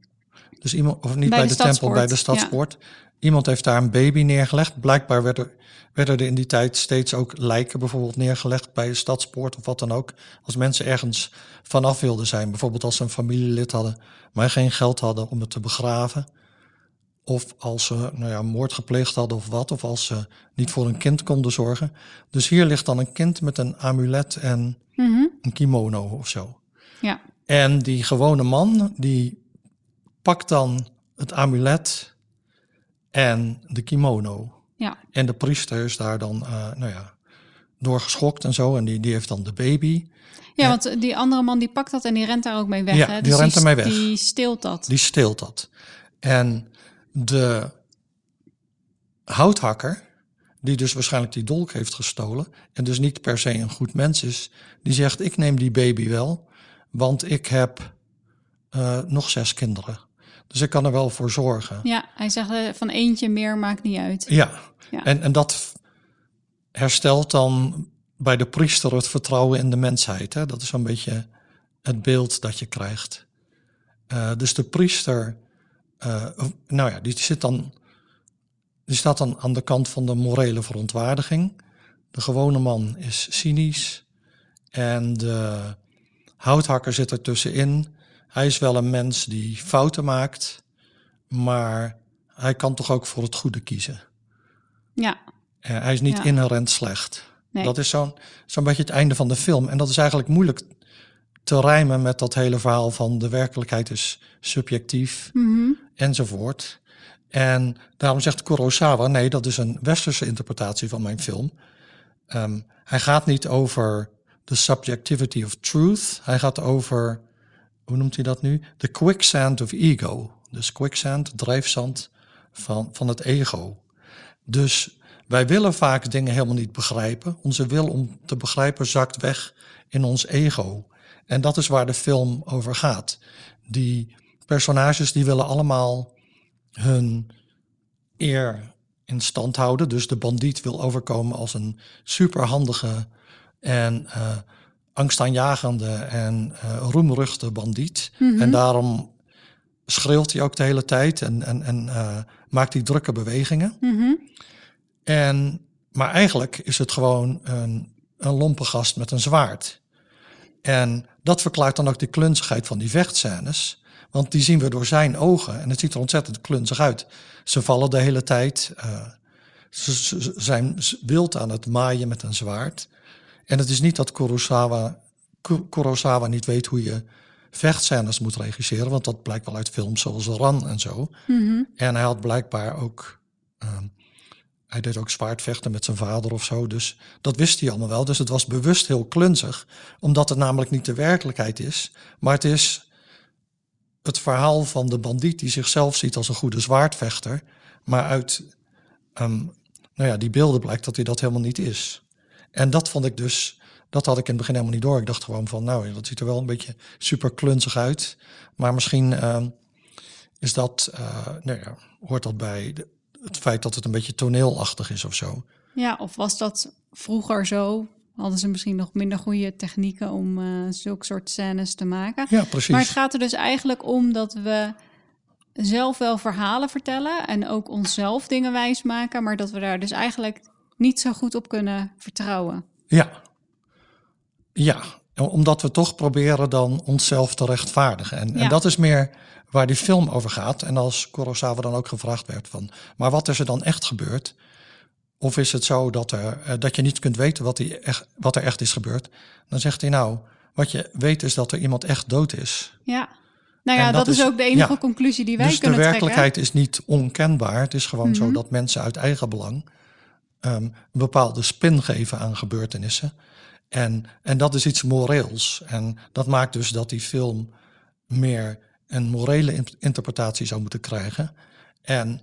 Dus iemand, of niet Bij bij, de de, tempel, bij de stadspoort. Iemand heeft daar een baby neergelegd. Blijkbaar werden, werden er in die tijd steeds ook lijken bijvoorbeeld neergelegd bij de stadspoort of wat dan ook. Als mensen ergens vanaf wilden zijn. Bijvoorbeeld als ze een familielid hadden, maar geen geld hadden om het te begraven. Of als ze nou ja, moord gepleegd hadden of wat. Of als ze niet voor een kind konden zorgen. Dus hier ligt dan een kind met een amulet en Mhm. een kimono of zo. Ja. En die gewone man, die pakt dan het amulet en de kimono. Ja. En de priester is daar dan, eh, nou ja, door geschokt en zo. En die, die heeft dan de baby. Ja, want die andere man die pakt dat en die rent daar ook mee weg. Ja, hè? die Dus rent ermee weg. Die steelt dat. Die steelt dat. En de houthakker, die dus waarschijnlijk die dolk heeft gestolen... en dus niet per se een goed mens is... die zegt, ik neem die baby wel, want ik heb eh, nog zes kinderen. Dus ik kan er wel voor zorgen. Ja, hij zegt eh, van eentje meer maakt niet uit. Ja, Ja. En, en dat herstelt dan bij de priester het vertrouwen in de mensheid. Hè? Dat is zo'n beetje het beeld dat je krijgt. Eh, dus de priester, eh, nou ja, die zit dan, die staat dan aan de kant van de morele verontwaardiging. De gewone man is cynisch en de houthakker zit er tussenin. Hij is wel een mens die fouten maakt, maar hij kan toch ook voor het goede kiezen. Ja, Eh, hij is niet Ja. inherent slecht. Nee. Dat is zo'n zo'n beetje het einde van de film. En dat is eigenlijk moeilijk te rijmen met dat hele verhaal van de werkelijkheid is subjectief Mhm. enzovoort. En daarom zegt Kurosawa, nee, dat is een westerse interpretatie van mijn film. Ehm, hij gaat niet over the subjectivity of truth. Hij gaat over, hoe noemt hij dat nu? The quicksand of ego. Dus quicksand, drijfzand van, van het ego. Dus wij willen vaak dingen helemaal niet begrijpen. Onze wil om te begrijpen zakt weg in ons ego. En dat is waar de film over gaat. Die personages die willen allemaal hun eer in stand houden. Dus de bandiet wil overkomen als een superhandige en eh angstaanjagende en eh roemruchte bandiet. En daarom schreeuwt hij ook de hele tijd en, en, en eh, maakt hij drukke bewegingen. Mhm. En, maar eigenlijk is het gewoon een, een lompe gast met een zwaard. En dat verklaart dan ook de klunzigheid van die vechtscènes. Want die zien we door zijn ogen en het ziet er ontzettend klunzig uit. Ze vallen de hele tijd. ze- ze zijn wild aan het maaien met een zwaard. En het is niet dat Kurosawa, Ku- Kurosawa niet weet hoe je vechtscènes moet regisseren. Want dat blijkt wel uit films zoals Ran en zo. Mhm. En hij had blijkbaar ook. ehm, hij deed ook zwaardvechten met zijn vader of zo. Dus dat wist hij allemaal wel. Dus het was bewust heel klunzig. Omdat het namelijk niet de werkelijkheid is. Maar het is het verhaal van de bandiet die zichzelf ziet als een goede zwaardvechter. Maar uit ehm, nou ja, die beelden blijkt dat hij dat helemaal niet is. En dat vond ik dus. Dat had ik in het begin helemaal niet door. Ik dacht gewoon van, nou, dat ziet er wel een beetje super klunzig uit. Maar misschien ehm, is dat, eh, nou ja, hoort dat bij het feit dat het een beetje toneelachtig is of zo. Ja, of was dat vroeger zo? Hadden ze misschien nog minder goede technieken om eh zulke soort scènes te maken? Ja, precies. Maar het gaat er dus eigenlijk om dat we zelf wel verhalen vertellen en ook onszelf dingen wijsmaken, maar dat we daar dus eigenlijk niet zo goed op kunnen vertrouwen. Ja. Ja, omdat we toch proberen dan onszelf te rechtvaardigen. En, Ja. en dat is meer waar die film over gaat. En als Kurosawa dan ook gevraagd werd van... maar wat is er dan echt gebeurd? Of is het zo dat, er, eh, dat je niet kunt weten wat, die echt, wat er echt is gebeurd? Dan zegt hij nou, wat je weet is dat er iemand echt dood is. Ja. Nou ja, dat, dat is ook de enige ja. conclusie die wij dus de kunnen werkelijkheid is niet onkenbaar. Het is gewoon Mhm. zo dat mensen uit eigen belang ehm, een bepaalde spin geven aan gebeurtenissen. En, en dat is iets moreels. En dat maakt dus dat die film meer een morele in- interpretatie zou moeten krijgen. En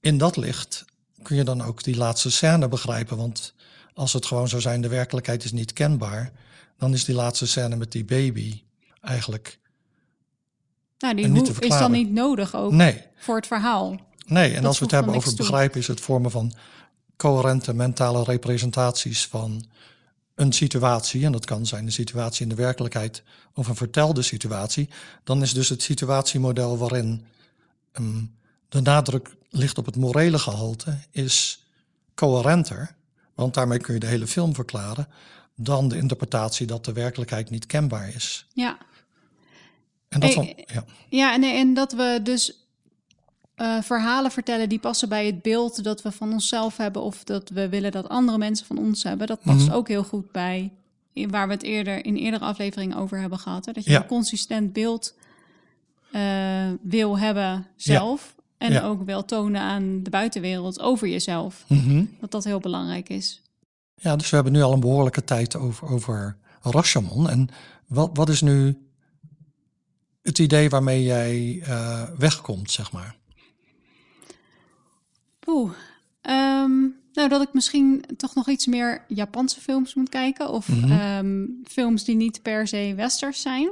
in dat licht kun je dan ook die laatste scène begrijpen. Want als het gewoon zou zijn, de werkelijkheid is niet kenbaar, dan is die laatste scène met die baby eigenlijk. Nou, die niet te is dan niet nodig ook Nee, voor het verhaal. Nee, en Dat als we het hebben over begrijpen, is het vormen van coherente mentale representaties van een situatie, en dat kan zijn een situatie in de werkelijkheid of een vertelde situatie, dan is dus het situatiemodel waarin ehm, de nadruk ligt op het morele gehalte, is coherenter, want daarmee kun je de hele film verklaren, dan de interpretatie dat de werkelijkheid niet kenbaar is. Ja, En dat van, ja. ja en, en dat we dus eh, verhalen vertellen die passen bij het beeld dat we van onszelf hebben of dat we willen dat andere mensen van ons hebben. Dat past Mhm. ook heel goed bij waar we het eerder in eerdere afleveringen over hebben gehad. Hè? Dat je Ja. een consistent beeld eh, wil hebben zelf. En Ja. ook wil tonen aan de buitenwereld over jezelf. Mhm. Dat dat heel belangrijk is. Ja, dus we hebben nu al een behoorlijke tijd over, over Rashomon. En wat, wat is nu het idee waarmee jij eh, wegkomt, zeg maar? Ehm, nou, dat ik misschien toch nog iets meer Japanse films moet kijken. Of Mhm. ehm, films die niet per se westers zijn.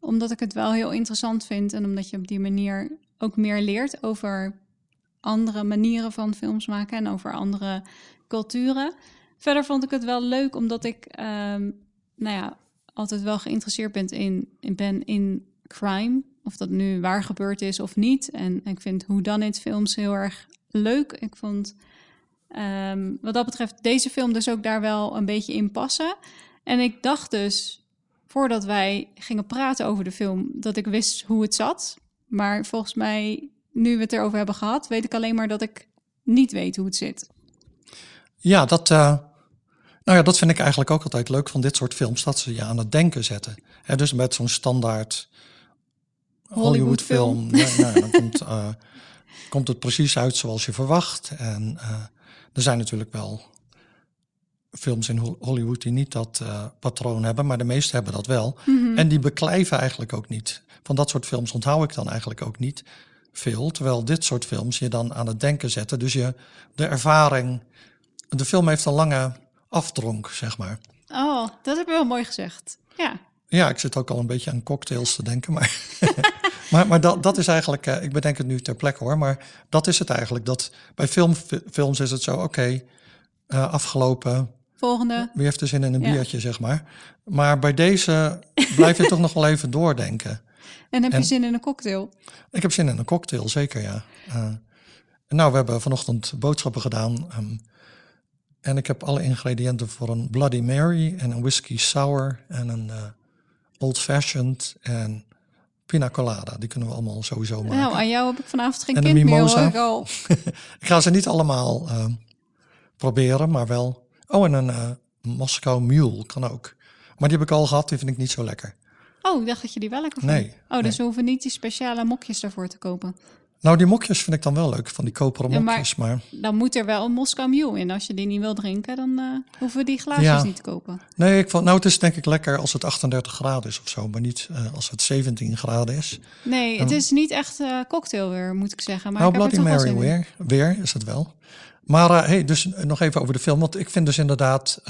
Omdat ik het wel heel interessant vind. En omdat je op die manier ook meer leert over andere manieren van films maken. En over andere culturen. Verder vond ik het wel leuk omdat ik, ehm, nou ja, altijd wel geïnteresseerd ben in, in, ben in crime. Of dat nu waar gebeurd is of niet. En ik vind hoe dan het films heel erg leuk. Ik vond ehm, wat dat betreft deze film dus ook daar wel een beetje in passen. En ik dacht dus, voordat wij gingen praten over de film, dat ik wist hoe het zat. Maar volgens mij, nu we het erover hebben gehad, weet ik alleen maar dat ik niet weet hoe het zit. Ja, dat, eh, nou ja, dat vind ik eigenlijk ook altijd leuk van dit soort films, dat ze je aan het denken zetten. Hè, dus met zo'n standaard Hollywoodfilm. Hollywoodfilm, ja, nou, dan komt, eh, (laughs) komt het precies uit zoals je verwacht. En eh, er zijn natuurlijk wel films in Hol- Hollywood die niet dat eh, patroon hebben, maar de meeste hebben dat wel. En die beklijven eigenlijk ook niet. Van dat soort films onthoud ik dan eigenlijk ook niet veel. Terwijl dit soort films je dan aan het denken zetten. Dus je de ervaring. De film heeft een lange afdronk, zeg maar. Oh, dat heb je wel mooi gezegd. Ja, Ja, ik zit ook al een beetje aan cocktails te denken. Maar, (laughs) maar, maar dat, dat is eigenlijk, eh, ik bedenk het nu ter plekke hoor, maar dat is het eigenlijk. Dat bij film, films is het zo, oké, eh, afgelopen, volgende. wie heeft er zin in een Ja. biertje, zeg maar. Maar bij deze blijf je toch nog wel even doordenken. En heb En- je zin in een cocktail? Ik heb zin in een cocktail, zeker ja. Eh, nou, we hebben vanochtend boodschappen gedaan. ehm, en ik heb alle ingrediënten voor een Bloody Mary en een whisky sour en een eh, old fashioned en pina colada. Die kunnen we allemaal sowieso maken. Nou, aan jou heb ik vanavond geen En kind meer, mimosa. hoor ik al. (laughs) Ik ga ze niet allemaal ehm, proberen, maar wel. Oh, en een eh Moscow Mule kan ook. Maar die heb ik al gehad, die vind ik niet zo lekker. Oh, ik dacht dat je die wel lekker vond. Nee, Oh, dus nee. we hoeven niet die speciale mokjes daarvoor te kopen. Nou, die mokjes vind ik dan wel leuk, van die koperen Ja, mokjes. maar Dan moet er wel een Moscow Mule in. Als je die niet wil drinken, dan eh, hoeven we die glaasjes Ja. niet te kopen. Nee, ik vond, nou, het is denk ik lekker als het 38 graden is of zo, maar niet eh, als het 17 graden is. Nee, het is niet echt eh cocktail weer, moet ik zeggen. Maar nou, ik heb Bloody Mary weer, weer is het wel. Maar hey, dus nog even over de film, want ik vind dus inderdaad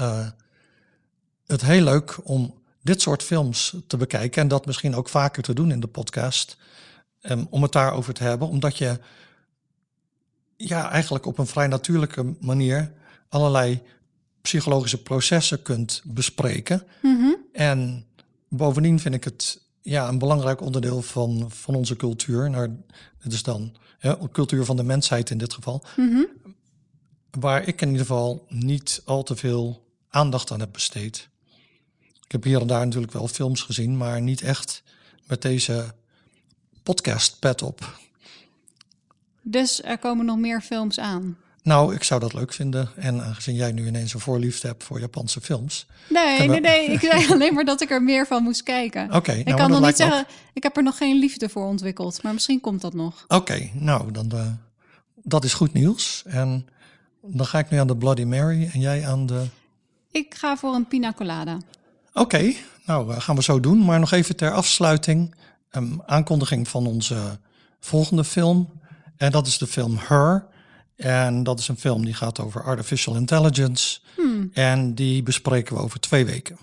het heel leuk om dit soort films te bekijken en dat misschien ook vaker te doen in de podcast, ehm, om het daarover te hebben, omdat je ja, eigenlijk op een vrij natuurlijke manier allerlei psychologische processen kunt bespreken. Mhm. En bovendien vind ik het ja, een belangrijk onderdeel van, van onze cultuur. Nou, dit is dan ja, cultuur van de mensheid in dit geval. Mhm. Waar ik in ieder geval niet al te veel aandacht aan heb besteed. Ik heb hier en daar natuurlijk wel films gezien, maar niet echt met deze podcast pet op. Dus er komen nog meer films aan. Nou, ik zou dat leuk vinden. En aangezien jij nu ineens een voorliefde hebt voor Japanse films. Nee, nee, nee. Ik zei alleen maar dat ik er meer van moest kijken. Oké, ik nou, kan dat nog niet ook- zeggen, ik heb er nog geen liefde voor ontwikkeld. Maar misschien komt dat nog. Oké, nou, dan eh, dat is goed nieuws. En dan ga ik nu aan de Bloody Mary en jij aan de. Ik ga voor een pina colada. Oké, nou eh, gaan we zo doen. Maar nog even ter afsluiting. Een aankondiging van onze volgende film. En dat is de film Her. En dat is een film die gaat over artificial intelligence. En die bespreken we over twee weken.